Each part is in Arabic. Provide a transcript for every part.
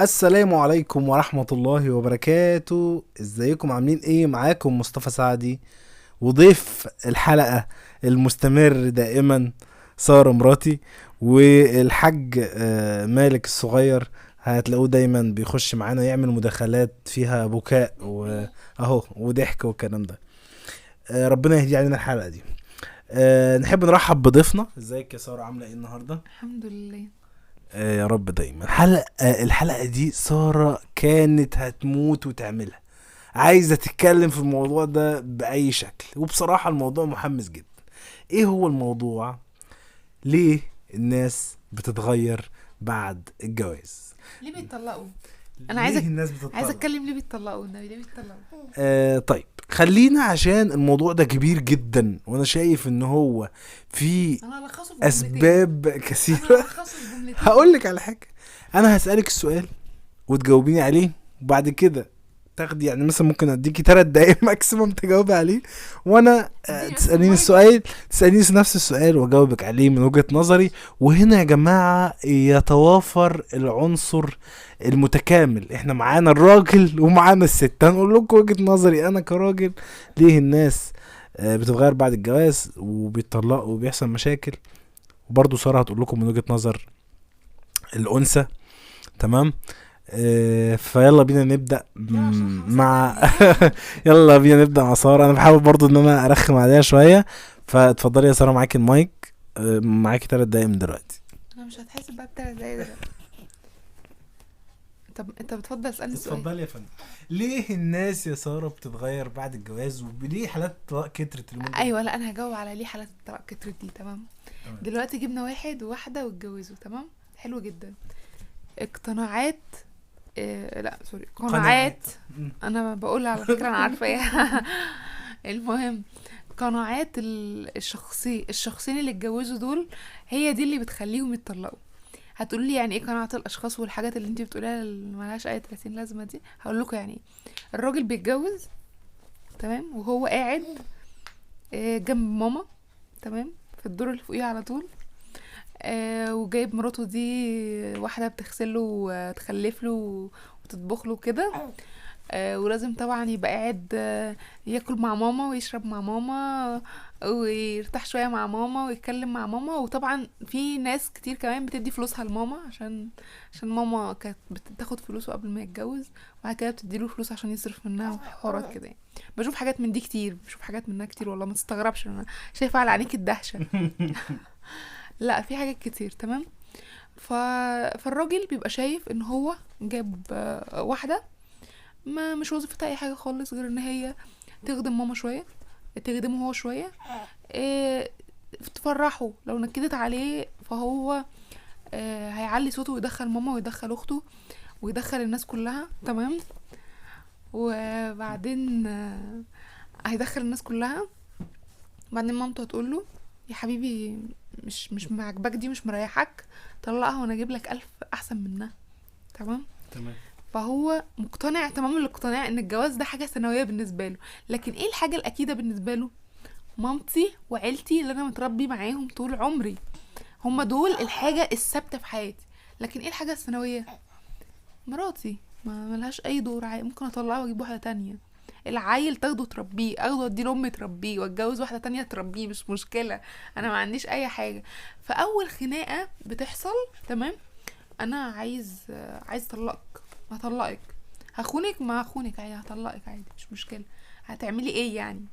السلام عليكم ورحمة الله وبركاته. إزيكم؟ عاملين إيه؟ معاكم مصطفى سعدي. وضيف الحلقة المستمر دائما سارة مراتي. والحاج آه، مالك الصغير هتلاقوه دايما بيخش معانا يعمل مداخلات فيها بكاء وأهو وضحك والكلام ده. آه، ربنا يهدي علينا الحلقة دي. آه، نحب نرحب بضيفنا. إزيك يا سارة؟ عاملة إيه النهاردة؟ الحمد لله. آه، يا رب دايما. الحلقة آه، الحلقة دي سارة كانت هتموت وتعملها. عايزة تتكلم في الموضوع ده بأي شكل. وبصراحة الموضوع محمس جدا. إيه هو الموضوع؟ ليه الناس بتتغير بعد الجواز؟ ليه بيتطلقوا؟ ليه أنا عايزة- الناس بتتطلق؟ عايزة أتكلم ليه بيتطلقوا؟ النبي ليه بيتطلقوا؟ آه طيب. خلينا عشان الموضوع ده كبير جدا وأنا شايف إن هو في. أسباب جملتين. هقول لك على حاجة. أنا هسألك السؤال وتجاوبيني عليه وبعد كده تاخدي يعني مثلا ممكن أديكي ثلاث دقايق ماكسيمم تجاوبي عليه وأنا آه، تسأليني السؤال تسأليني نفس السؤال وأجاوبك عليه من وجهة نظري. وهنا يا جماعة يتوافر العنصر المتكامل. إحنا معانا الراجل ومعانا الست. هنقول لكم وجهة نظري أنا كراجل ليه الناس آه، بتتغير بعد الجواز وبيتطلقوا وبيحصل مشاكل. وبرضه سارة هتقول لكم من وجهة نظر الأنثى تمام؟ آه، فيلا بينا نبدأ مع. يلا بينا نبدأ مع سارة. أنا بحاول برضو إن أنا أرخم عليها شوية. فاتفضلي يا سارة معاكي المايك. آه، معاكي ثلاث دقايق من دلوقتي. أنا مش هتحاسب بقى بتلات دقايق دلوقتي. طب أنت بتفضل أسألني؟ سؤال يا فندم. ليه الناس يا سارة بتتغير بعد الجواز وليه حالات الطلاق كترت اليومين؟ أيوه لا أنا هجاوب على ليه حالات الطلاق كترت دي تمام؟ تمام. دلوقتي جبنا واحد وواحدة واتجوزوا تمام؟ حلو جدا. اقتناعات إيه لا سوري قناعات. أنا بقول على فكرة أنا عارفة. إيه المهم قناعات ال- الشخصي الشخصين اللي اتجوزوا دول هي دي اللي بتخليهم يتطلقوا. هتقولوا لي يعني إيه قناعات الأشخاص والحاجات اللي انت بتقوليها اللي ملهاش أي 30 لازمة دي؟ هقول لكم يعني إيه. الراجل بيتجوز تمام وهو قاعد آه، جنب ماما تمام في الدور اللي فوقيه على طول. آه وجايب مراته دي واحدة بتغسله وتخلف له وتطبخ له كده. آه ولازم طبعا يبقى قاعد آه ياكل مع ماما ويشرب مع ماما ويرتاح شوية مع ماما ويتكلم مع ماما. وطبعا في ناس كتير كمان بتدي فلوسها لماما عشان عشان ماما كانت بتاخد فلوسه قبل ما يتجوز وبعد كده بتديله فلوس عشان يصرف منها وحوارات كده. يعني بشوف حاجات من دي كتير بشوف حاجات منها كتير والله ما تستغربش أنا شايفه على عينيك الدهشة. لا في حاجات كتير تمام؟ ف... فالراجل بيبقى شايف إن هو جاب آه، واحدة ما مش وظيفتها أي حاجة خالص غير إن هي تخدم ماما شوية تخدمه هو شوية إيه تفرحه. لو نكدت عليه فهو آه هيعلي صوته ويدخل ماما ويدخل أخته ويدخل الناس كلها تمام؟ وبعدين آه هيدخل الناس كلها. بعدين مامته هتقول له يا حبيبي مش مش معجباك دي مش مريحك طلقها وأنا أجيب لك ألف احسن منها. تمام؟ تمام. فهو مقتنع تمام الاقتناع ان الجواز ده حاجة ثانوية بالنسبة له. لكن إيه الحاجة الأكيدة بالنسبة له؟ مامتي وعيلتي اللي أنا متربي معاهم طول عمري. هما دول الحاجة الثابتة في حياتي. لكن إيه الحاجة الثانوية؟ مراتي. ما ملهاش أي دور عادي ممكن أطلعها وأجيب واحدة تانية. العيل تاخده تربيه اخده اديه لامي تربيه واتجوز واحدة تانية تربيه مش مشكلة. أنا ما عنديش أي حاجة. فأول خناقة بتحصل تمام؟ أنا عايز عايز أطلقك هطلقك. هخونك؟ ما هخونك عادي هطلقك عادي مش مشكلة. هتعملي إيه يعني؟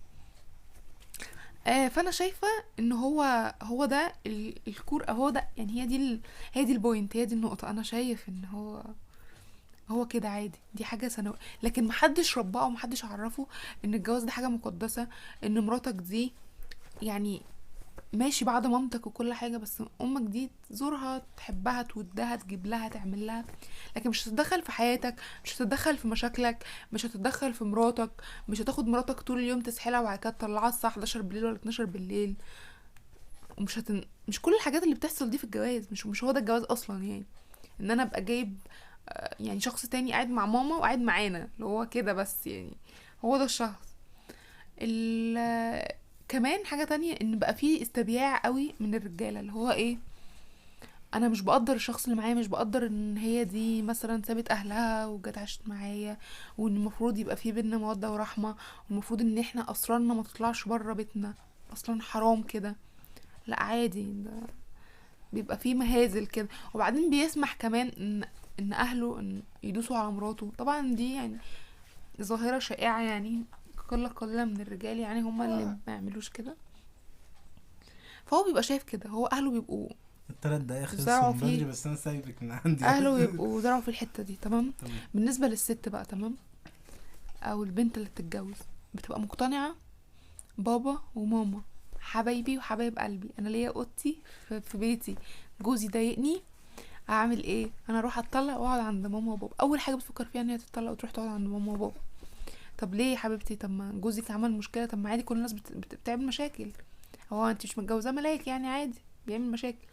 آه فأنا شايفة إن هو هو ده ال- ال core هو ده يعني هي دي. هي دي ال point هي دي النقطة. أنا شايف إن هو هو كده عادي دي حاجة ثانويه لكن محدش رباه ومحدش عرفه إن الجواز ده حاجة مقدسة إن مراتك دي يعني ماشي بعد مامتك وكل حاجة بس أمك دي تزورها تحبها تودها تجيب لها تعمل لها. لكن مش هتتدخل في حياتك مش هتتدخل في مشاكلك مش هتتدخل في مراتك مش هتاخد مراتك طول اليوم تسحلها وبعد كده تطلعها الساعة 11 بالليل ولا 12 بالليل. ومش هتن... مش كل الحاجات اللي بتحصل دي في الجواز مش مش هو ده الجواز أصلا يعني. إن أنا أبقى جايب يعني شخص تاني قاعد مع ماما وقاعد معانا اللي هو كده بس يعني. هو ده الشخص. ال... كمان حاجة تانية إن بقى فيه استبياع قوي من الرجالة اللي هو إيه أنا مش بقدر الشخص اللي معايا مش بقدر إن هي دي مثلا سابت أهلها وجت عاشت معايا وإن المفروض يبقى في بينا مودة ورحمة والمفروض إن إحنا أسرارنا ما تطلعش بره بيتنا. أصلا حرام كده. لا عادي ده بيبقى فيه مهازل كده. وبعدين بيسمح كمان إن إن أهله إن يدوسوا على مراته. طبعا دي يعني ظاهرة شائعة يعني قلة قليله من الرجال يعني هما اللي ما يعملوش كده. فهو بيبقى شايف كده هو أهله بيبقوا التلات دقايق خلصوا. بدري بس أنا سايبك من عندي. أهله يبقوا زرعوا في الحتة دي تمام؟ تمام. بالنسبة للست بقى تمام؟ أو البنت اللي بتتجوز بتبقى مقتنعة بابا وماما حبايبي وحبايب قلبي. أنا ليا اوضتي في بيتي جوزي ضايقني اعمل إيه؟ أنا أروح اتطلق واقعد عند ماما وبابا. اول حاجة بتفكر فيها ان هي تتطلق وتروح تقعد عند ماما وبابا. طب ليه يا حبيبتي؟ طب ما جوزك عمل مشكلة. طب ما عادي كل الناس بت... بت... بتعمل مشاكل. هو انت مش متجوزاه ملاك يعني عادي. بيعمل مشاكل.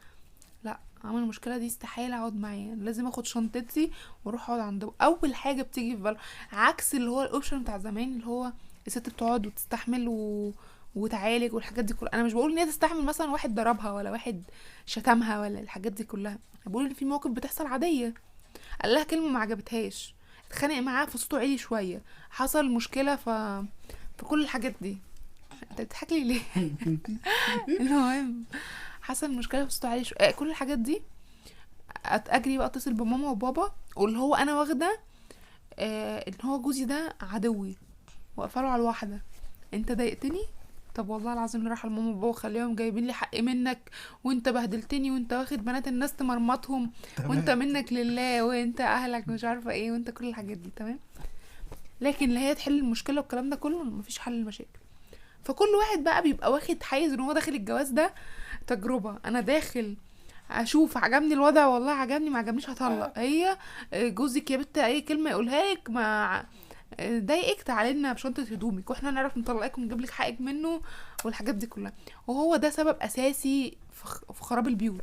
لا عمل المشكلة دي استحاله اقعد معاه. لازم اخد شنطتي وأروح اقعد عنده. اول حاجة بتيجي في باله عكس اللي هو الاوبشن بتاع زمان اللي هو الست بتقعد وتستحمل و... وتعالج والحاجات دي كلها. أنا مش بقول ان هي تستحمل مثلا واحد ضربها ولا واحد شتمها ولا الحاجات دي كلها. بقول إن في مواقف بتحصل عادية. قال لها كلمة ما عجبتهاش. اتخانق معاها فصوته عالي شوية. حصل مشكلة ف في كل الحاجات دي. انت بتضحك لي ليه؟ المهم حصل مشكلة في عالي شوية. آه، كل الحاجات دي. أجري بقى اتصل بماما وبابا واللي هو أنا واخدة آه ان هو جوزي ده عدوي. واقفله على الواحدة. أنت ضايقتني؟ طب والله العظيم اللي راح لماما وبابا وخليهم جايبين لي حق منك وانت بهدلتني وانت واخد بنات الناس تمرمطهم وانت منك لله وانت أهلك مش عارفة إيه وانت كل الحاجات دي تمام؟ لكن اللي هي تحل المشكلة والكلام ده كله مفيش حل للمشاكل. فكل واحد بقى بيبقى واخد حيز إن هو داخل الجواز ده تجربة. أنا داخل أشوف عجبني الوضع والله عجبني ما عجبنيش هطلق. هي آه، جوزك يا بت أي كلمة يقولها لك ما آه، ضايقك تعالي لنا بشنطه هدومك وإحنا نعرف نطلقك ونجيب لك حقك منه والحاجات دي كلها. وهو ده سبب أساسي في خراب البيوت.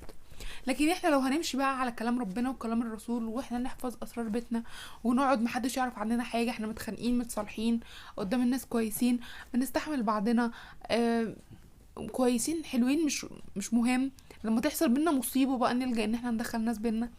لكن إحنا لو هنمشي بقى على كلام ربنا وكلام الرسول وإحنا نحفظ أسرار بيتنا ونقعد محدش يعرف عننا حاجة إحنا متخانقين متصالحين قدام الناس كويسين بنستحمل بعضنا آه كويسين حلوين مش مش مهم. لما تحصل بينا مصيبة بقى نلجأ إن إحنا ندخل ناس بينا.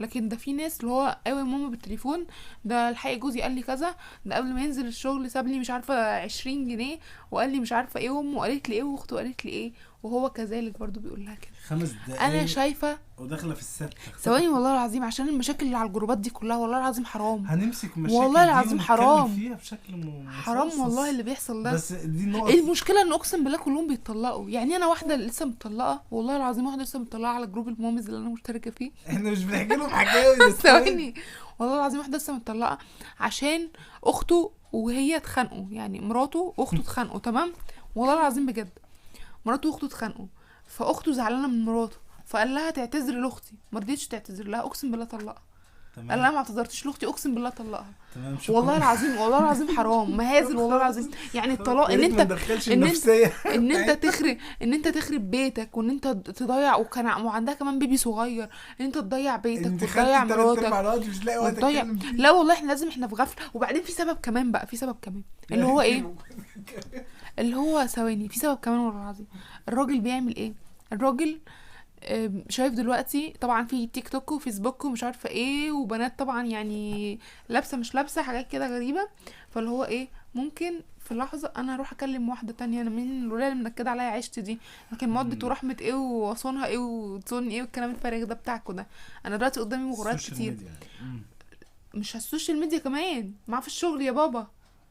لكن ده في ناس اللي هو قوي ماما بالتليفون ده الحقيقة جوزي قال لي كذا ده قبل ما ينزل الشغل ساب لي مش عارفة عشرين جنيه وقال لي مش عارفة إيه وامه قالت لي إيه واخته قالت لي إيه. وهو كذلك برضو بيقول لها كده. خمس دقايق أنا شايفة وداخلة في الستة. ثواني والله العظيم عشان المشاكل اللي على الجروبات دي كلها والله العظيم حرام. هنمسك مشاكل والله العظيم حرام. فيها بشكل م- حرام. والله اللي بيحصل ده. بس دي نقط المشكلة إن أقسم بالله كلهم بيتطلقوا. يعني أنا واحدة لسه متطلقة والله العظيم واحدة لسه متطلقة على جروب ال moms اللي أنا مشتركة فيه. إحنا مش بنحكي لهم حكاوي بس ثواني. والله العظيم واحدة لسه متطلقة عشان أخته وهي اتخانقوا. يعني مراته وأخته اتخانقوا تمام؟ والله العظيم بجد. مراته واخته اتخانقوا. فأخته زعلانة من مراته فقال لها تعتذري لأختي. ما رضيتش تعتذر لها أقسم بالله طلقها. قال لها تمام ما اعتذرتش لأختي أقسم بالله طلقها. تمام شكرا. والله العظيم والله العظيم حرام مهازل والله العظيم. يعني الطلاق إن أنت أنت- النفسية. إن أنت تخرب إن أنت تخرب بيتك وإن أنت تضيع وكان وعندها كمان بيبي صغير إن أنت تضيع بيتك أنت وتضيع مراتك الوقت مش لاقي وقت وتضيع لا والله إحنا لازم إحنا في غفلة. وبعدين في سبب كمان بقى في سبب كمان. اللي هو إيه؟ اللي هو ثواني في سبب كمان والله العظيم. الراجل بيعمل إيه؟ الراجل شايف دلوقتي طبعا في تيك توك وفيسبوك ومش عارفة إيه وبنات طبعا يعني لابسة مش لابسة حاجات كده غريبة. فاللي هو إيه؟ ممكن في لحظة أنا أروح أكلم واحدة تانية أنا مين الولايه اللي منكده عليا عيشتي دي؟ لكن مم. ورحمة إيه وصونها إيه وتصون إيه والكلام الفارغ ده بتاعكوا ده؟ أنا دلوقتي قدامي مغريات كتير. مم. مش على السوشيال ميديا كمان معاه في الشغل يا بابا.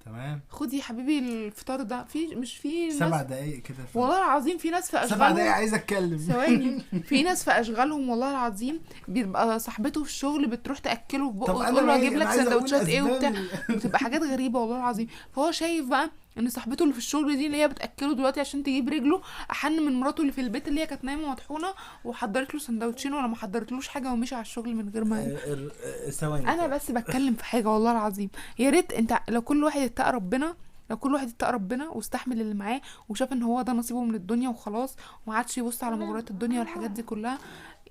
تمام؟ خدي يا حبيبي الفطار ده. في مش في سبع دقايق كده والله العظيم في ناس في سبع أشغالهم. دقايق عايز أتكلم. ثواني. في ناس في أشغالهم والله العظيم بيبقى صاحبته في الشغل بتروح تأكله في بقه وتقول له بقى أجيب إيه؟ لك سندوتشات إيه وبتاع. بتبقى حاجات غريبة والله العظيم. فهو شايف بقى ان صاحبته اللي في الشغل دي اللي هي بتاكله دلوقتي عشان تجيب رجله احن من مراته اللي في البيت اللي هي كانت نايمة مطحونة وحضرت له سندوتشين ولا ما حضرتلوش حاجة ومشي على الشغل من غير ما آه، آه، آه، ثواني. أنا بس بتكلم في حاجة والله العظيم. يا ريت انت لو كل واحد اتقى ربنا لو كل واحد اتقى ربنا واستحمل اللي معاه وشاف ان هو ده نصيبه من الدنيا وخلاص وما عادش يبص على مغريات الدنيا والحاجات دي كلها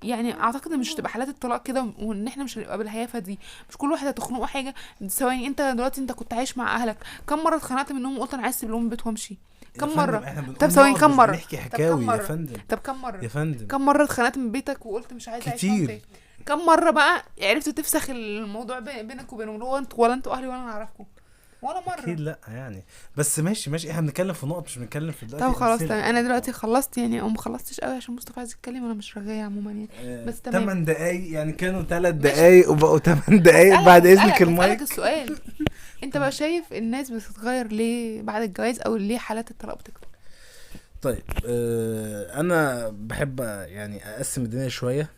يعني أعتقد إن مش هتبقى حالات الطلاق كده وإن إحنا مش هنبقى بالهيافة دي. مش كل واحد هتخنقه حاجة. ثواني أنت دلوقتي أنت كنت عايش مع أهلك. كم مرة اتخنقت منهم وقلت أنا عايز اسيب لهم البيت وأمشي؟ يا كم بنقول طب ثواني، كم مرة؟ بنحكي حكاوي يا؟ فندم. طب كم مرة؟ يا فندم. كم مرة اتخانقت من بيتك وقلت مش معاهم كتير. كم مرة بقى عرفت تفسخ الموضوع بي- بينك وبينهم؟ اللي هو انت ولا أنتوا أهلي ولا أنا أعرفكم. ولا مرة. أكيد لأ يعني. بس ماشي ماشي. إحنا بنتكلم في نقط مش بنتكلم في دلوقتي طب خلاص. تمام. أنا دلوقتي خلصت يعني أو ما خلصتش قوي عشان مصطفى عايز يتكلم وأنا مش رغاية عموما يعني. آه، بس تمام. 8 دقايق يعني كانوا 3 ماشي. دقايق وبقوا 8 دقايق بعد إذنك المايك. السؤال أنت بقى شايف الناس بتتغير ليه بعد الجواز أو ليه حالات الطلاق بتكتر طيب آه أنا بحب يعني أقسم الدنيا شوية.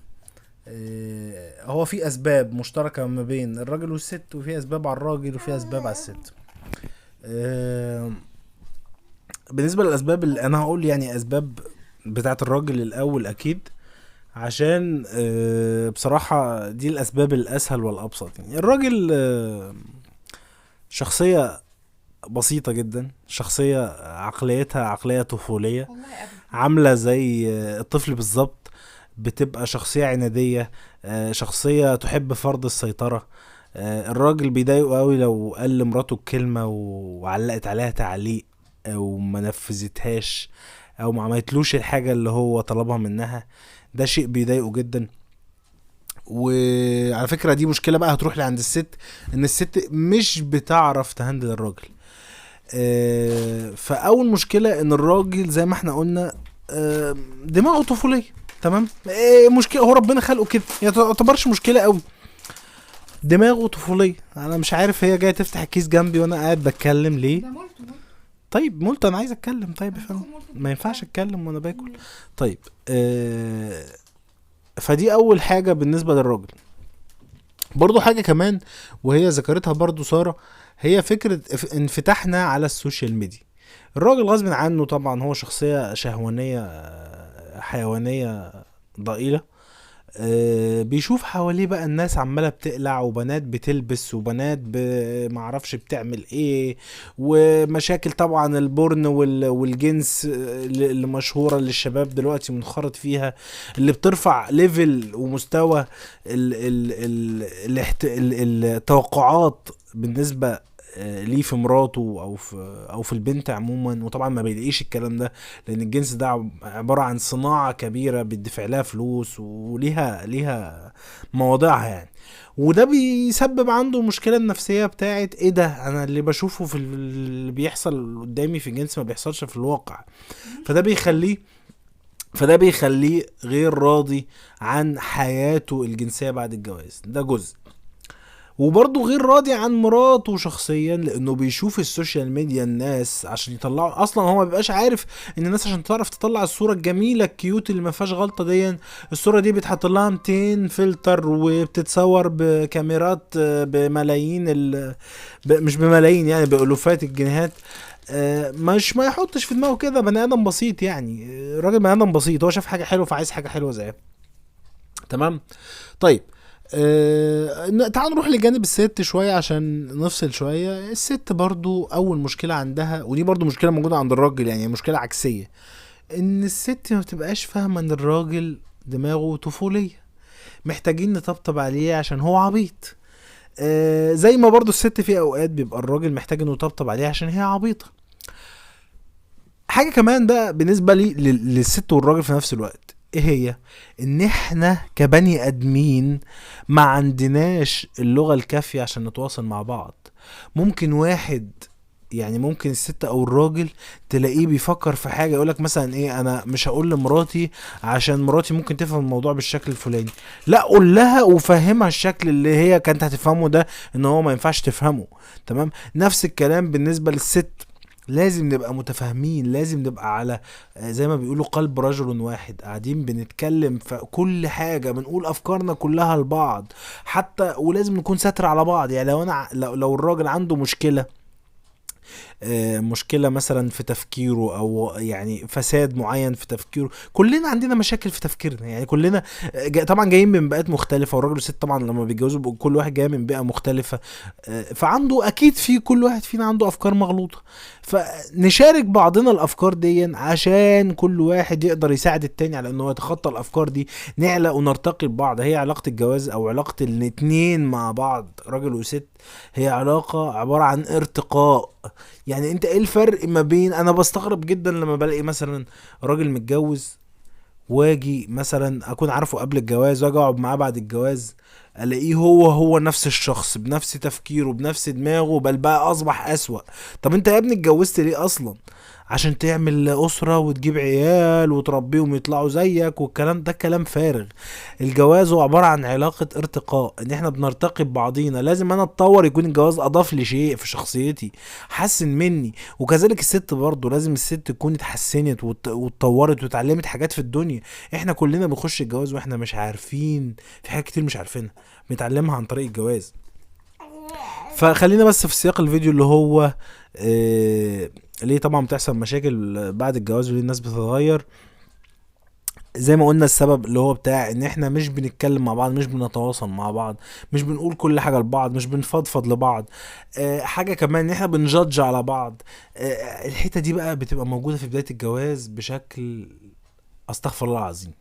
هو في أسباب مشتركة ما بين الراجل والست وفي أسباب على الراجل وفي أسباب على الست. آه بالنسبة للأسباب اللي أنا هقول يعني أسباب بتاعت الراجل الأول أكيد عشان آه بصراحة دي الأسباب الأسهل والأبسط. يعني الراجل آه شخصية بسيطة جدا شخصية عقليتها عقلية طفولية والله ابدا. عاملة زي الطفل بالظبط. بتبقى شخصية عنادية آه، شخصية تحب فرض السيطرة. آه، الراجل بيضايقه قوي لو قال لمراته الكلمة وعلقت عليها تعليق أو ما نفذتهاش أو ما عملتلوش الحاجة اللي هو طلبها منها. ده شيء بيضايقه جدا. وعلى فكرة دي مشكلة بقى هتروح لعند الست إن الست مش بتعرف ت handle الراجل. آه، فأول مشكلة إن الراجل زي ما إحنا قلنا دماغه طفولية. تمام؟ آه، مشكلة هو ربنا خلقه كده. هي ما تعتبرش مشكلة قوي. دماغه طفولية. أنا مش عارف هي جاية تفتح الكيس جنبي وأنا قاعد بتكلم ليه. طيب مولتو أنا عايز أتكلم. طيب مولتو. ما ينفعش أتكلم وأنا باكل. طيب آه فدي أول حاجة بالنسبة للراجل. برضو حاجة كمان وهي ذكرتها برضو سارة هي فكرة اف- انفتاحنا على السوشيال ميديا. الراجل غصب عنه طبعا هو شخصية شهوانية آه، حيوانية ضئيلة. آه، بيشوف حواليه بقى الناس عمالة بتقلع وبنات بتلبس وبنات معرفش بتعمل إيه ومشاكل طبعا ال porn وال- والجنس اللي اللي مشهورة اللي الشباب دلوقتي منخرط فيها اللي بترفع ليفل ومستوى التوقعات بالنسبة آه، ليه في مراته أو في أو في البنت عموما وطبعا ما بيلاقيش الكلام ده لأن الجنس ده عب- عبارة عن صناعة كبيرة بيدفع لها فلوس وليها ليها مواضيعها يعني. وده بيسبب عنده مشكلة النفسية بتاعت إيه ده؟ أنا اللي بشوفه في ال- اللي بيحصل قدامي في الجنس ما بيحصلش في الواقع. فده بيخليه فده بيخليه غير راضي عن حياته الجنسية بعد الجواز. ده جزء. وبرضه غير راضي عن مراته شخصيا لأنه بيشوف السوشيال ميديا الناس عشان يطلعوا أصلا هو ما بيبقاش عارف إن الناس عشان تعرف تطلع الصورة الجميلة ال cute اللي ما فيهاش غلطة دي الصورة دي بيتحط لها 200 فلتر وبتتصور بكاميرات آه، بملايين ال... ب... مش بملايين يعني بألوفات الجنيهات. آه، مش ما يحطش في دماغه كده بني آدم بسيط يعني. آه، راجل بني آدم بسيط هو شاف حاجة حلوة فعايز حاجة حلوة زيها. تمام؟ طيب ن- تعال نروح لجانب الست شوية عشان نفصل شوية. الست برضو أول مشكلة عندها ودي برضو مشكلة موجودة عند الراجل يعني مشكلة عكسية إن الست ما بتبقاش فاهمة إن الراجل دماغه طفولية محتاجين نطبطب عليه عشان هو عبيط. آه زي ما برضو الست في أوقات بيبقى الراجل محتاج إنه يطبطب عليها عشان هي عبيطة. حاجة كمان بقى بالنسبة لي لل- للست والراجل في نفس الوقت. إيه هي؟ إن إحنا كبني أدمين ما عندناش اللغة الكافية عشان نتواصل مع بعض. ممكن واحد يعني ممكن الست أو الراجل تلاقيه بيفكر في حاجة يقولك مثلا إيه أنا مش هقول لمراتي عشان مراتي ممكن تفهم الموضوع بالشكل الفلاني. لا قول لها وفهمها الشكل اللي هي كانت هتفهمه ده إن هو ما ينفعش تفهمه. تمام؟ نفس الكلام بالنسبة للست. لازم نبقى متفاهمين لازم نبقى على آه، زي ما بيقولوا قلب رجل واحد. قاعدين بنتكلم في كل حاجة بنقول أفكارنا كلها لبعض. حتى ولازم نكون ساتر على بعض. يعني لو أنا ع- لو, الراجل عنده مشكلة مشكلة مثلا في تفكيره أو يعني فساد معين في تفكيره. كلنا عندنا مشاكل في تفكيرنا. يعني كلنا طبعا جايين من بيئات مختلفة والراجل والست طبعا لما بيتجوزوا كل واحد جاي من بيئة مختلفة. آه، فعنده أكيد في كل واحد فينا عنده أفكار مغلوطة. فنشارك بعضنا الأفكار دي عشان كل واحد يقدر يساعد التاني على انه يتخطى الأفكار دي نعلى ونرتقي ببعض هي علاقة الجواز أو علاقة الاتنين مع بعض راجل وست هي علاقة عبارة عن ارتقاء. يعني انت إيه الفرق ما بين أنا بستغرب جدا لما بلاقي مثلا راجل متجوز واجي مثلا أكون عارفه قبل الجواز وأجي أقعد معاه بعد الجواز ألاقيه هو هو نفس الشخص بنفس تفكيره بنفس دماغه بل بقى أصبح أسوأ. طب أنت يا ابني اتجوزت ليه أصلا؟ عشان تعمل أسرة وتجيب عيال وتربيهم يطلعوا زيك والكلام ده كلام فارغ. الجواز هو عبارة عن علاقة ارتقاء إن إحنا بنرتقي ببعضينا. لازم أنا أتطور يكون الجواز أضاف لي شيء في شخصيتي حسن مني. وكذلك الست برضه لازم الست تكون اتحسنت وات- واتطورت واتعلمت حاجات في الدنيا. إحنا كلنا بنخش الجواز وإحنا مش عارفين في حاجات كتير مش عارفينها بنتعلمها عن طريق الجواز. فخلينا بس في سياق الفيديو اللي هو آه ليه طبعا بتحصل مشاكل بعد الجواز وليه الناس بتتغير؟ زي ما قلنا السبب اللي هو بتاع إن إحنا مش بنتكلم مع بعض مش بنتواصل مع بعض مش بنقول كل حاجة لبعض مش بنفضفض لبعض. آه حاجة كمان إن إحنا بنجادج على بعض. آه الحتة دي بقى بتبقى موجودة في بداية الجواز بشكل أستغفر الله العظيم.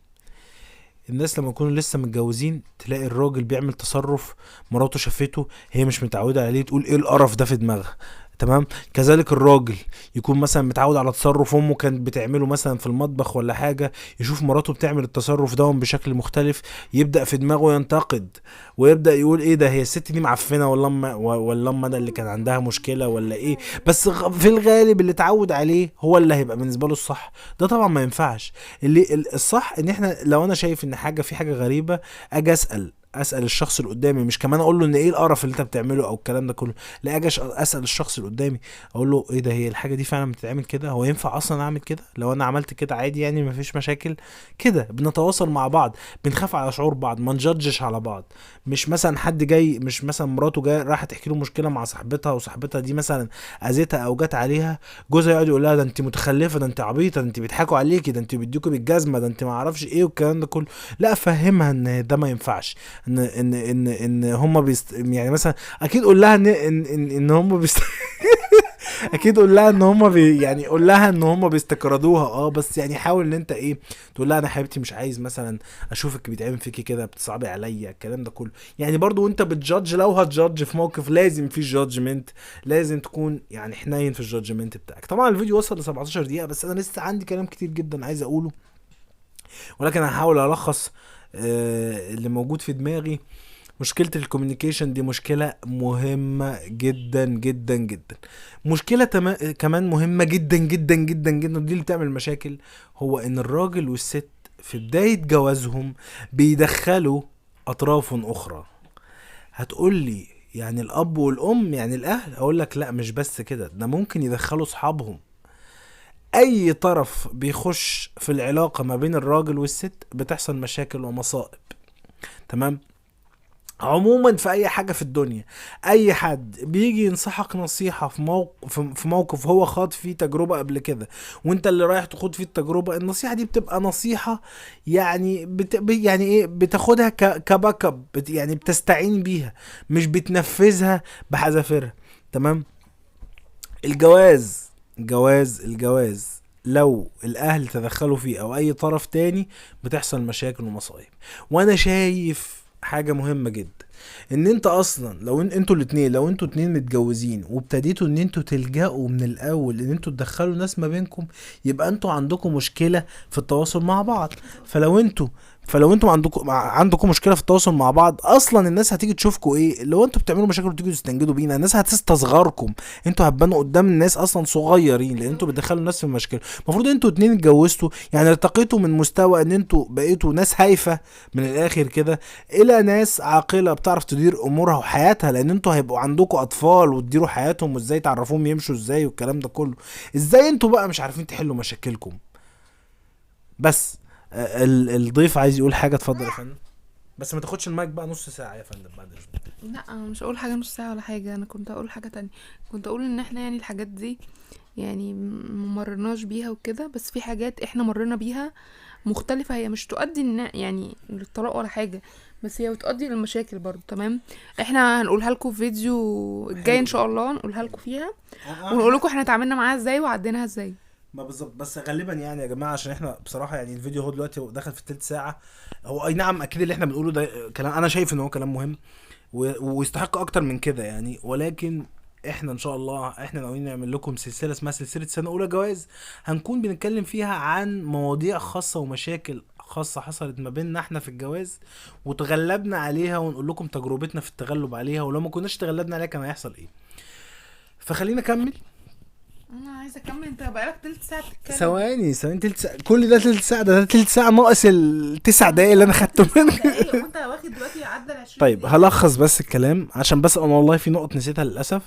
الناس لما يكونوا لسه متجوزين تلاقي الراجل بيعمل تصرف مراته شافته هي مش متعودة عليه تقول إيه القرف ده في دماغها. تمام؟ كذلك الراجل يكون مثلا متعود على تصرف أمه كانت بتعمله مثلا في المطبخ ولا حاجة يشوف مراته بتعمل التصرف ده بشكل مختلف يبدأ في دماغه ينتقد ويبدأ يقول إيه ده هي الست دي معفنة ولا أما ولا أما أنا اللي كان عندها مشكلة ولا إيه؟ بس في الغالب اللي اتعود عليه هو اللي هيبقى بالنسبة له الصح. ده طبعا ما ينفعش. اللي ال- الصح إن إحنا لو أنا شايف إن حاجة في حاجة غريبة أجي أسأل. أسأل الشخص اللي قدامي مش كمان أقول له إن إيه القرف اللي أنت بتعمله أو الكلام ده كله لا أجي أسأل الشخص اللي قدامي أقول له إيه ده هي الحاجة دي فعلا بتتعمل كده؟ هو ينفع أصلا أعمل كده؟ لو أنا عملت كده عادي يعني مفيش مشاكل؟ كده بنتواصل مع بعض بنخاف على شعور بعض ما ن judge ش على بعض. مش مثلا حد جاي مش مثلا مراته جاية رايحه تحكي له مشكلة مع صاحبتها وصاحبتها دي مثلا اذتها أو جت عليها جوزها يقعد يقول لها ده أنت متخلفة ده أنت عبيطة ده أنت بيضحكوا عليكي ده أنت بيديكوا بالجزمة ده أنت ما أعرفش إيه والكلام ده كله. لا فهمها إن ده ما ينفعش. إن إن إن إن هم بيست يعني مثلا أكيد قول لها إن إن إن, إن هم بيست أكيد قول لها إن هم بي يعني قول لها إن هم بيستقرضوها آه بس يعني حاول إن أنت إيه تقول لها أنا حبيبتي مش عايز مثلا أشوفك بيتعمل فيكي كده بتصعبي عليا الكلام ده كله. يعني برضو وأنت بت judge لو هت judge في موقف لازم في judgment لازم تكون يعني حنين في ال judgment بتاعك. طبعا الفيديو وصل ل 17 دقيقة بس أنا لسه عندي كلام كتير جدا عايز أقوله ولكن هحاول ألخص اللي موجود في دماغي. مشكلة ال communication دي مشكلة مهمة جدا جدا جدا. مشكلة. كمان مهمة جدا جدا جدا جدا دي اللي بتعمل مشاكل. هو إن الراجل والست في بداية جوازهم بيدخلوا أطراف أخرى. هتقول لي يعني الأب والأم يعني الأهل؟ أقول لك لا مش بس كده ده ممكن يدخلوا أصحابهم. أي طرف بيخش في العلاقة ما بين الراجل والست بتحصل مشاكل ومصائب. تمام؟ عموما في أي حاجة في الدنيا أي حد بيجي ينصحك نصيحة في موقف في موقف هو خاض فيه تجربة قبل كده وأنت اللي رايح تخوض فيه التجربة النصيحة دي بتبقى نصيحة يعني بت... يعني إيه؟ بتاخدها ك... كباك اب بت... يعني بتستعين بيها مش بتنفذها بحذافيرها. تمام؟ الجواز جواز الجواز لو الأهل تدخلوا فيه أو أي طرف تاني بتحصل مشاكل ومصايب. وأنا شايف حاجة مهمة جدا إن أنت أصلا لو ان أنتوا الاتنين لو أنتوا اتنين متجوزين وابتديتوا إن أنتوا تلجأوا من الأول إن أنتوا تدخلوا ناس ما بينكم يبقى أنتوا عندكم مشكلة في التواصل مع بعض. فلو أنتوا فلو أنتوا عندكم عندكم مشكلة في التواصل مع بعض أصلا الناس هتيجي تشوفكم إيه؟ لو أنتوا بتعملوا مشاكل وتيجوا تستنجدوا بينا الناس هتستصغركم. أنتوا هتبانوا قدام الناس أصلا صغيرين لأن أنتوا بتدخلوا الناس في مشاكل. المفروض أنتوا اتنين اتجوزتوا يعني ارتقيتوا من مستوى إن أنتوا بقيتوا ناس هايفة من الآخر كده إلى ناس عاقلة بتعرف تدير أمورها وحياتها لأن أنتوا هيبقوا عندكم أطفال وتديروا حياتهم وإزاي تعرفوهم يمشوا إزاي والكلام ده كله. إزاي أنتوا بقى مش عارفين تحلوا مشاكلكم؟ بس. الضيف عايز يقول حاجة اتفضل يا فندم. بس ما تاخدش المايك بقى نص ساعة يا فندم بعد اذنك لا أنا مش هقول حاجة نص ساعة ولا حاجة أنا كنت هقول حاجة تانية. كنت أقول إن إحنا يعني الحاجات دي يعني م- مرناش بيها وكده بس في حاجات إحنا مرينا بيها مختلفة. هي مش تؤدي إن يعني للطلاق ولا حاجة بس هي بتؤدي للمشاكل برضو تمام؟ إحنا هنقولها لكم في فيديو الجاي إن شاء الله نقولها لكم فيها. ونقول لكم إحنا اتعاملنا معاها إزاي وعديناها إزاي. ما بالظبط بس غالبا يعني يا جماعة عشان إحنا بصراحة يعني الفيديو هو دلوقتي دخل في التلت ساعة. هو أي نعم أكيد اللي إحنا بنقوله ده كلام أنا شايف إن هو كلام مهم ويستحق أكتر من كده يعني. ولكن إحنا إن شاء الله إحنا ناويين نعمل لكم سلسلة اسمها سلسلة سنة أولى جواز. هنكون بنتكلم فيها عن مواضيع خاصة ومشاكل خاصة حصلت ما بيننا إحنا في الجواز وتغلبنا عليها ونقول لكم تجربتنا في التغلب عليها ولو ما كناش تغلبنا عليها كان هيحصل إيه. فخلينا نكمل. أنا عايزة اكمل. انت بقالك تلت ساعة بتتكلم. ثواني ثواني تلت ساعة. كل ده تلت ساعة؟ ده, ده تلت ساعة ناقص التسع دقايق اللي أنا خدته منك. وانت واخد دلوقتي عدى ال 20 طيب. هلخص بس الكلام عشان بس أنا والله في نقط نسيتها للأسف.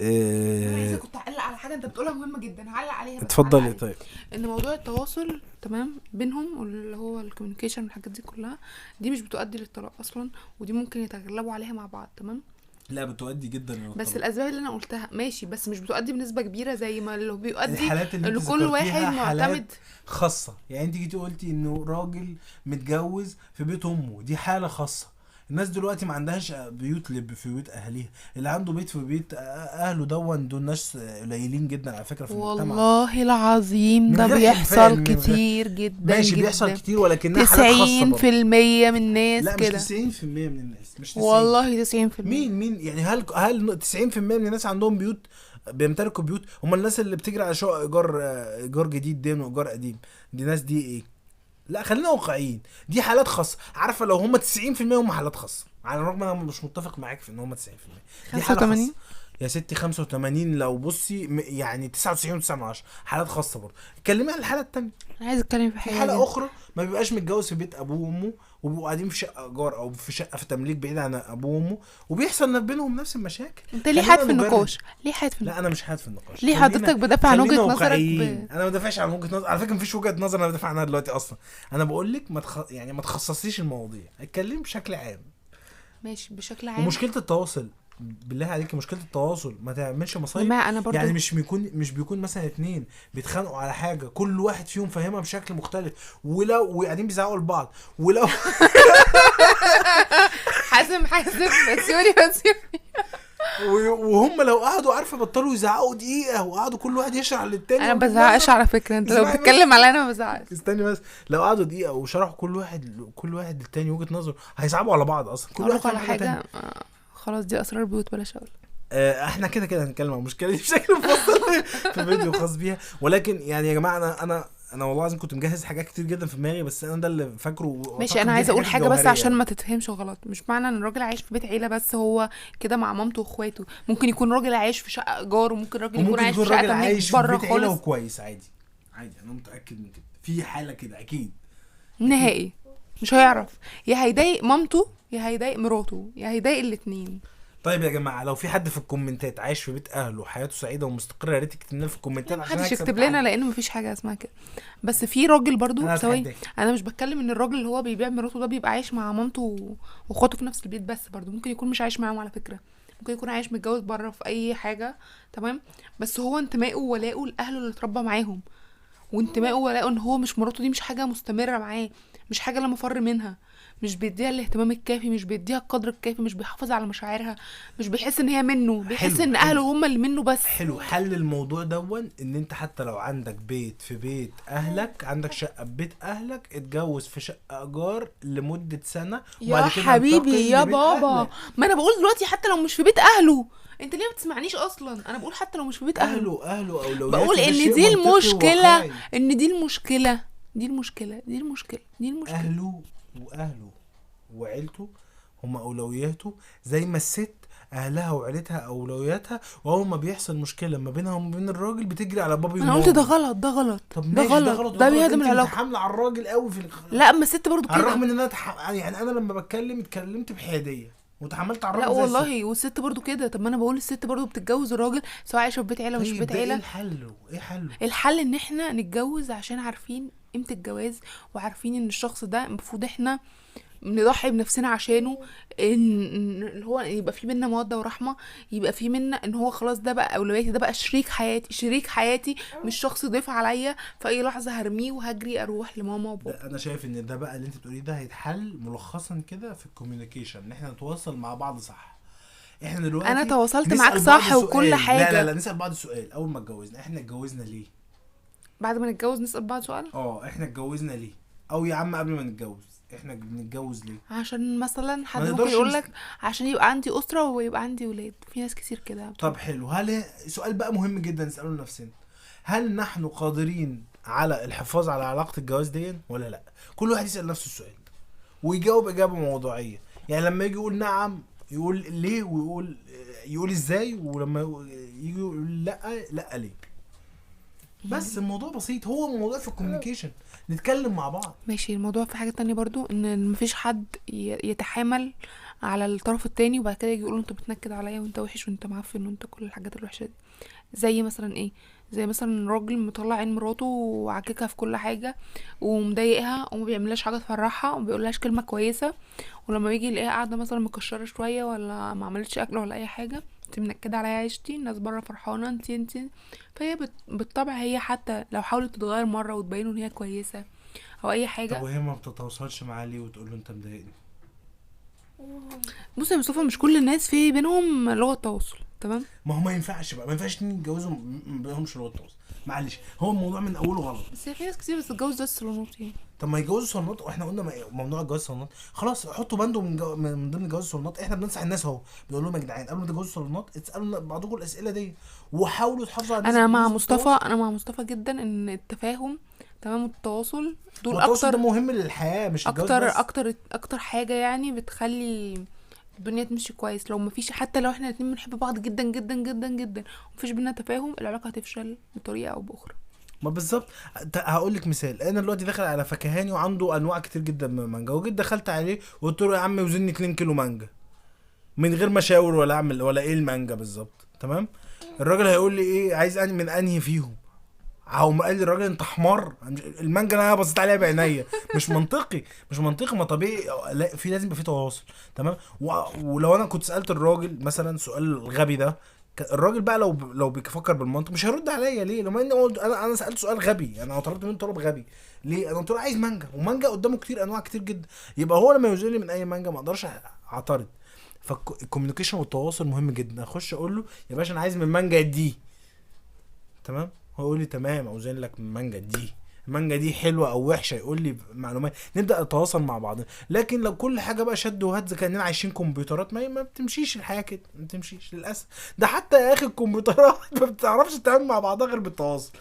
إيه... كنت اعلق على حاجة انت بتقولها مهمة جدا. هعلق عليها اتفضلي هعلق طيب. ان موضوع التواصل تمام بينهم واللي هو الكوميونيكيشن والحاجات دي كلها دي مش بتؤدي للطلاق أصلا ودي ممكن يتغلبوا عليها مع بعض تمام؟ لا بتؤدي جدا بس الأسباب اللي أنا قلتها ماشي بس مش بتؤدي بنسبة كبيرة زي ما اللي بيؤدي الحالات اللي انت كل واحد معتمد. خاصة. يعني انت جيتي قلتي إنه راجل متجوز في بيت أمه دي حالة خاصة. الناس دلوقتي ما عندهاش بيوت لب في بيوت أهاليها. اللي عنده بيت في بيت أهله دون دول ناس قليلين جدا على فكرة في المجتمع. والله العظيم ده بيحصل كتير جدا ماشي جدا. بيحصل كتير ولكنها حالات خاصة تسعين برضه. في المية من الناس لا كده. مش 90% من الناس مش 90 والله تسعين في المية. مين مين؟ يعني هل هل 90% من الناس عندهم بيوت بيمتلكوا بيوت؟ هم الناس اللي بتجري على شقق إيجار إيجار جديد دين وإيجار قديم دي ناس دي إيه؟ لا خلينا واقعيين. دي حالات خاصة. عارفة لو هم 90% هم حالات خاصة. على الرغم أنا مش متفق معاك في إن هم 90% دي حالة 85 خاصه يا ستي 85 لو بصي يعني 99 و9 من 10 حالات خاصة برضه. اتكلمي عن الحالة التانية. أنا عايز أتكلم في حاجة حالة. أخرى ما بيبقاش متجوز في بيت أبوه وأمه. وبيبقوا قاعدين في شقة إيجار أو في شقة في تمليك بعيد عن أبوه وأمه وبيحصل بينهم نفس المشاكل. أنت ليه حاد في. النقاش؟ ليه حاد في لا النقاش؟ أنا مش حاد في النقاش. ليه حضرتك بدافع عن وجهة نظرك. ب... أنا ما بدافعش عن وجهة نظر. على فكرة مفيش وجهة نظر أنا بدافع عنها دلوقتي أصلا. أنا بقول لك ما تخ... يعني ما تخصصيش المواضيع. اتكلم بشكل عام. ماشي بشكل عام. ومشكلة التواصل. بالله عليك مشكلة التواصل. ما تعملش مصايب. ما أنا برضو يعني مش بيكون مش بيكون مثلا اتنين بيتخانقوا على حاجة كل واحد فيهم فاهمها بشكل مختلف. ولو وقاعدين بيزعقوا لبعض. ولو حازم حازم بسيوني و- وهم لو قعدوا عارفة بطلوا يزعقوا دقيقة وقعدوا كل واحد يشرح للتاني. أنا ما بزعقش على فكرة. أنت لو. بتتكلم عليا أنا ما بزعقش. استني بس. لو قعدوا دقيقة وشرحوا كل واحد كل واحد للتاني وجهة نظره هيصعبوا على بعض أصلا. كل واحد على حاجة. آه، خلاص دي أسرار بيوت بلاش أقول. آه، إحنا كده كده هنتكلم عن المشكلة دي بشكل مفصل في فيديو خاص بيها. ولكن يعني يا جماعة أنا أنا أنا والله العظيم كنت مجهز حاجات كتير جدا في دماغي بس أنا ده اللي فاكره ماشي أنا عايزة أقول حاجة بس الجوهرية عشان يعني. ما تتفهمش غلط مش معنى إن الراجل عايش في بيت عيلة بس هو كده مع مامته وإخواته. ممكن يكون راجل عايش في شقة إيجار وممكن راجل يكون عايش في شقة عايش في بره خالص. وكويس عادي. عادي أنا متأكد من كده. في حالة كده أكيد. نهائي. مش هيعرف. يا هيضايق مامته يا هيضايق مراته يا هيضايق الاتنين. طيب يا جماعة لو في حد في الكومنتات عايش في بيت أهله وحياته سعيدة ومستقرة يا ريت تكتب لنا في الكومنتات عشان محدش يكتب لنا التحدي. لأن مفيش حاجة اسمها كده. بس في راجل برضو ثواني اتحداك. أنا مش بتكلم إن الراجل اللي هو بيبيع مراته ده بيبقى عايش مع مامته وأخواته في نفس البيت بس برضو. ممكن يكون مش عايش معاهم على فكرة. ممكن يكون عايش متجوز بره في أي حاجة تمام؟ بس هو انتمائه وولاؤه لأهله اللي اتربى معاهم. وانتمائه وولاؤه إن هو مش مراته دي مش حاجة مستمرة معاه. مش حاجة لما فر منها. مش بيديها الاهتمام الكافي مش بيديها القدر الكافي مش بيحافظ على مشاعرها مش بيحس إن هي منه بيحس حلو، إن. أهله هم اللي منه بس. حلو حل الموضوع دون إن أنت حتى لو عندك بيت في بيت أهلك عندك شقة في بيت أهلك اتجوز في شقة إيجار لمدة سنة يا حبيبي يا بابا. أهلك. ما أنا بقول دلوقتي حتى لو مش في بيت أهله. أنت ليه ما بتسمعنيش أصلا؟ أنا بقول حتى لو مش في بيت أهله. أهله أهله أولوياته بقول إن دي المشكلة. إن دي المشكلة. دي المشكلة دي المشكلة دي المشكلة. أهله وأهله وعيلته هم أولوياته. زي ما الست أهلها وعيلتها أولوياتها واول ما بيحصل مشكلة ما بينها وما بين الراجل بتجري على بابي أنا قلت ده غلط ده غلط طب ده غلط. غلط. ده وغلط. بيهدم العلاقة. على الراجل قوي في الخ... لا أما الست برضو على الرغم كده إن أنا تح... يعني أنا لما بتكلم اتكلمت بحيادية. وتحملت على لا الراجل زي الست. والله والست برضو كده. طب ما أنا بقول الست برضو بتتجوز الراجل سواء عايشة في بيت عيلة مش في طيب بيت ده إيه عيلة. الحل؟ إيه حله الحل إن إحنا نتجوز عشان عارفين قيمة الجواز وعارفين إن الشخص ده المفروض إحنا نضحي بنفسنا عشانه إن هو يبقى في بينا مودة ورحمة يبقى في منا إن هو خلاص ده بقى أولوياتي ده بقى شريك حياتي شريك حياتي مش شخص ضيف عليا في اي لحظة هرميه وهجري أروح لماما وبابا. أنا شايف إن ده بقى اللي أنت بتقوليه ده هيتحل ملخصا كده في ال communication إن إحنا نتواصل مع بعض صح. إحنا دلوقتي أنا تواصلت معاك صح وكل سؤال. لا حاجة لا لا نسأل بعض سؤال. أول ما اتجوزنا إحنا اتجوزنا ليه؟ بعد ما نتجوز نسأل بعض سؤال؟ آه إحنا اتجوزنا ليه؟ أو يا عم قبل ما نتجوز. إحنا بنتجوز ليه؟ عشان مثلا حد ممكن يقول لك عشان يبقى عندي أسرة ويبقى عندي ولاد. في ناس كتير كده. طب حلو. هل سؤال بقى مهم جدا نسأله لنفسنا. هل نحن قادرين على الحفاظ على علاقة الجواز دي ولا لأ؟ كل واحد يسأل نفسه السؤال ده ويجاوب إجابة موضوعية. يعني لما يجي يقول نعم يقول ليه ويقول يقول إزاي ولما يجي يقول لأ لأ ليه؟ بس الموضوع بسيط. هو موضوع في الكوميونيكيشن نتكلم مع بعض. ماشي الموضوع في حاجة تانية برضو إن مفيش حد يتحامل على الطرف التاني وبعد كده يجي يقول أنت بتنكد عليا وأنت وحش وأنت معفن وأنت كل الحاجات الوحشة دي. زي مثلا إيه؟ زي مثلا راجل مطلع عين مراته وعاككها في كل حاجة ومضايقها وما بيعملهاش حاجة تفرحها وما بيقولهاش كلمة كويسة ولما بيجي يلاقيها قاعدة مثلا مكشرة شوية ولا ما عملتش أكل ولا أي حاجة انت منكدة عليا عيشتي الناس بره فرحانة انت انت. فهي بت- بالطبع هي حتى لو حاولت تتغير مرة وتبين ان هي كويسة أو أي حاجة. طب وهي ما بتتواصلش معاه ليه وتقول له انت مضايقني؟ بص يا مصطفى مش كل الناس في بينهم لغة تواصل. تمام؟ ما هو ما ينفعش بقى ما ينفعش اتنين يتجوزوا ما بينهمش تواصل معلش هو الموضوع من أوله غلط. بس في ناس كتير بتتجوز ده الصالونات يعني. طب ما يجوزوا صالونات وإحنا قلنا ممنوع الجواز صالونات خلاص حطوا بندو من, جو... من ضمن جواز الصالونات إحنا بننصح الناس اهو. بنقول لهم يا جدعان قبل ما تتجوزوا صالونات اسألوا بعضكم الأسئلة دي. وحاولوا تحافظوا على أنا مع مصطفى. أنا مع مصطفى جدا إن التفاهم تمام التواصل دول أكتر مهم للحياة مش أكتر بس. أكتر أكتر حاجة يعني بتخلي الدنيا تمشي كويس. لو مفيش حتى لو إحنا الاتنين بنحب بعض جدا جدا جدا جدا ومفيش بينا تفاهم العلاقة هتفشل بطريقة أو بأخرى. ما بالظبط. هقول لك مثال. أنا دلوقتي داخل على فكهاني وعنده أنواع كتير جدا من المانجا وجيت دخلت عليه وقلت له يا عم وزني 2 كيلو مانجا. من غير ما اشاور ولا أعمل ولا إيه المانجا بالظبط. تمام؟ الراجل هيقول لي إيه عايز من أنهي فيهم؟ هقوم قال لي الراجل أنت حمار. المانجا أنا بصيت عليها بعينيا. مش منطقي. مش منطقي ما طبيعي. لا في لازم يبقى في تواصل. تمام. ولو أنا كنت سألت الراجل مثلا سؤال الغبي ده الراجل بقى لو لو بيفكر بالمنطق مش هيرد عليا. ليه؟ لما أنا أنا سألت سؤال غبي. أنا طلبت منه طلب غبي. ليه؟ أنا قلت له عايز مانجا. ومانجا قدامه كتير أنواع كتير جدا. يبقى هو لما يوزن من أي مانجا ما أقدرش أعترض. فال communication والتواصل مهم جدا. أخش أقول له يا باشا أنا عايز من مانجا دي. تمام؟ هو يقول لي تمام اوزن لك من مانجا دي. المانجا دي حلوة أو وحشة يقول لي معلومات. نبدأ نتواصل مع بعض. لكن لو كل حاجة بقى شد وهز كأننا عايشين كمبيوترات ما ما بتمشيش الحياة كده ما بتمشيش للأسف. ده حتى يا أخي الكمبيوترات ما بتعرفش تتعامل مع بعضها غير بالتواصل.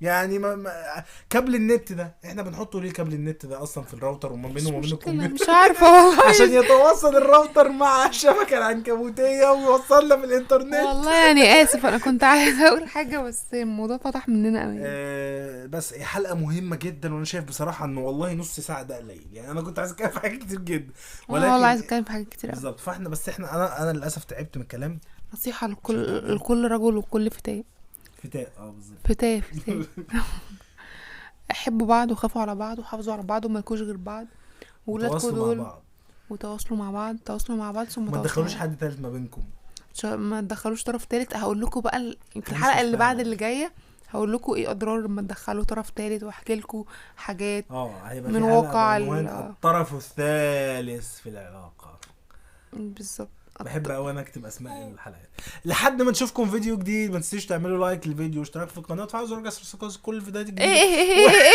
يعني ما ما كابل النت ده إحنا بنحطه ليه كابل النت ده أصلا في الراوتر وما بينه وما بين الكمبيوتر مش عارفة والله. عشان يتواصل الراوتر مع الشبكه العنكبوتية ويوصلنا في الإنترنت. والله يعني آسف أنا كنت عايزة أقول حاجة بس الموضوع فتح مننا قوي آه، بس حلقة مهمة جدا وأنا شايف بصراحة ان والله نص ساعة ده قليل. يعني أنا كنت عايز أتكلم في حاجات كتير جدا والله والله عايزة أتكلم في حاجات كتير بالظبط. فإحنا بس إحنا أنا أنا للأسف تعبت من الكلام. نصيحة لكل لكل رجل وكل فتاة آه بالظبط فتاة فتاة حبوا بعض وخافوا على بعض وحافظوا على بعض وما يكونوش غير بعض. وولادكم تواصلوا مع دول بعض. وتواصلوا مع بعض تواصلوا مع بعض ثم ما تدخلوش حد تالت ما بينكم. ش- ما تدخلوش طرف تالت. هقول لكم بقى ال- في مش الحلقة اللي بعد. اللي جاية هقول لكم إيه أضرار لما تدخلوا طرف تالت وأحكي لكم حاجات آه هيبقى من في حلقة واقع ال- بعنوان الطرف الثالث في العلاقة. بالظبط. بحب قوي أنا أكتب أسماء الحلقات. لحد ما نشوفكم فيديو جديد ما تنسوش تعملوا like للفيديو واشتراك في القناة وتفعلوا زر الجرس كل الفيديوهات الجديدة. إيه إيه إيه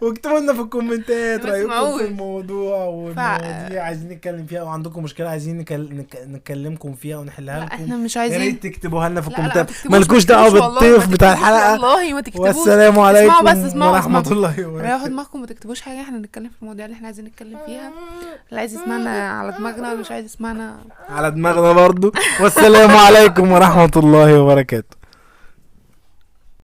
واكتبوا لنا في الكومنتات رأيكم. في الموضوع والمواضيع. عايزين نتكلم فيها أو عندكم مشكلة عايزين نكل... نك... نكلمكم فيها ونحلها لكم. إحنا مش يا عايزين. ريت تكتبوها لنا في الكومنتات. مالكوش ما دعوة بالضيف ما بتاع الحلقة. والله ما تكتبوش. والسلام عليكم اسمعوا بس اسمعوا ورحمة. الله ريحوا وبركاته دماغكم ما تكتبوش حاجة إحنا نتكلم في المواضيع اللي إحنا عايزين نتكلم فيها. اللي عايز يسمعنا على دماغنا واللي مش عايز يسمعنا على دماغنا برضو. والسلام عليكم ورحمة الله وبركاته.